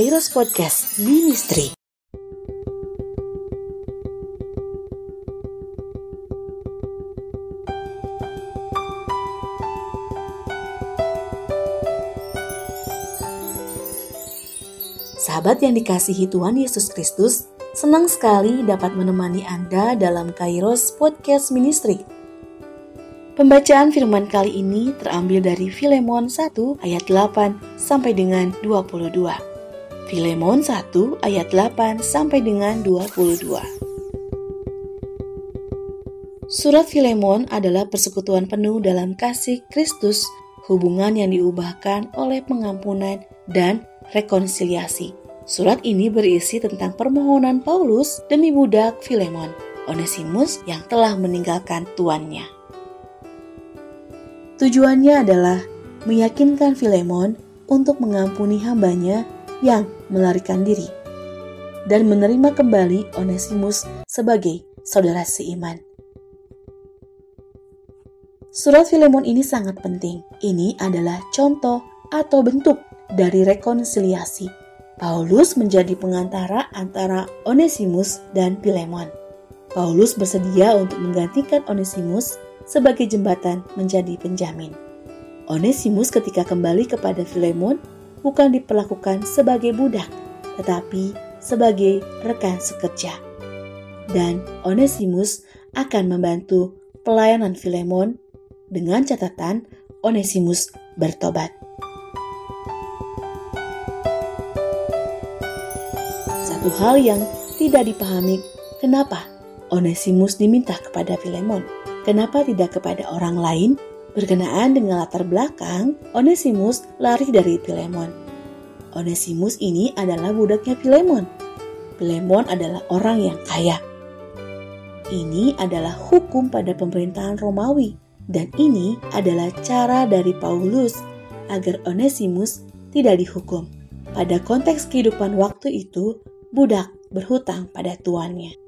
Kairos Podcast Ministry. Sahabat yang dikasihi Tuhan Yesus Kristus, senang sekali dapat menemani Anda dalam Kairos Podcast Ministry. Pembacaan firman kali ini terambil dari Filemon 1 ayat 8 sampai dengan 22. Filemon 1 ayat 8 sampai dengan 22. Surat Filemon adalah persekutuan penuh dalam kasih Kristus, hubungan yang diubahkan oleh pengampunan dan rekonsiliasi. Surat ini berisi tentang permohonan Paulus demi budak Filemon, Onesimus yang telah meninggalkan tuannya. Tujuannya adalah meyakinkan Filemon untuk mengampuni hambanya yang melarikan diri dan menerima kembali Onesimus sebagai saudara seiman. Surat Filemon ini sangat penting. Ini adalah contoh atau bentuk dari rekonsiliasi Paulus menjadi pengantara antara Onesimus dan Filemon. Paulus bersedia untuk menggantikan Onesimus sebagai jembatan menjadi penjamin. Onesimus ketika kembali kepada Filemon bukan diperlakukan sebagai budak, tetapi sebagai rekan sekerja. Dan Onesimus akan membantu pelayanan Filemon dengan catatan Onesimus bertobat. Satu hal yang tidak dipahami, kenapa Onesimus diminta kepada Filemon? Kenapa tidak kepada orang lain? Berkenaan dengan latar belakang, Onesimus lari dari Filemon. Onesimus ini adalah budaknya Filemon. Filemon adalah orang yang kaya. Ini adalah hukum pada pemerintahan Romawi, dan ini adalah cara dari Paulus agar Onesimus tidak dihukum. Pada konteks kehidupan waktu itu, budak berhutang pada tuannya.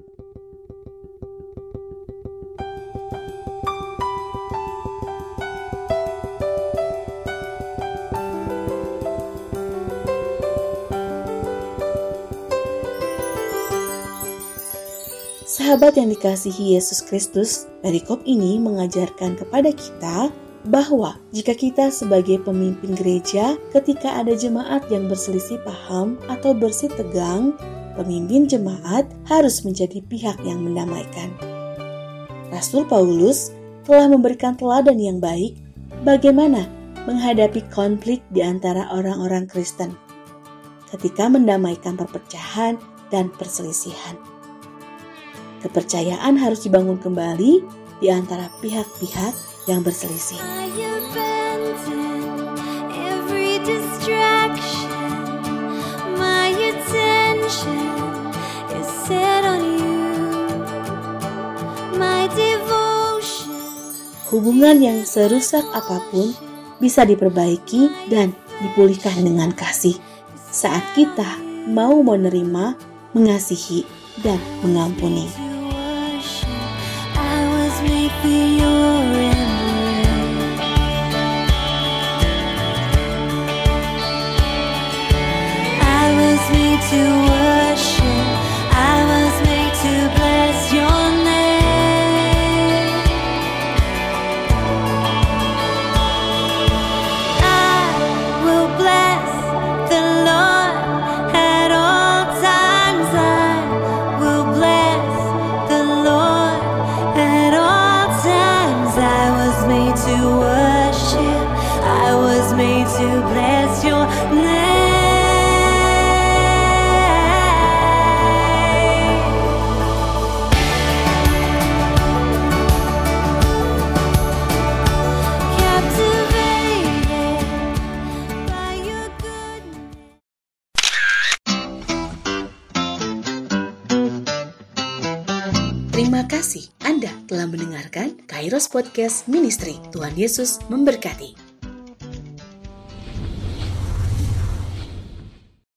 Sahabat yang dikasihi Yesus Kristus, perikop ini mengajarkan kepada kita bahwa jika kita sebagai pemimpin gereja, ketika ada jemaat yang berselisih paham atau bersih tegang, pemimpin jemaat harus menjadi pihak yang mendamaikan. Rasul Paulus telah memberikan teladan yang baik bagaimana menghadapi konflik di antara orang-orang Kristen ketika mendamaikan perpecahan dan perselisihan. Kepercayaan harus dibangun kembali di antara pihak-pihak yang berselisih. Hubungan yang serusak apa pun bisa diperbaiki dan dipulihkan dengan kasih saat kita mau menerima, mengasihi, dan mengampuni. to to worship, I was made to bless your. Terima kasih Anda telah mendengarkan Kairos Podcast Ministry. Tuhan Yesus memberkati.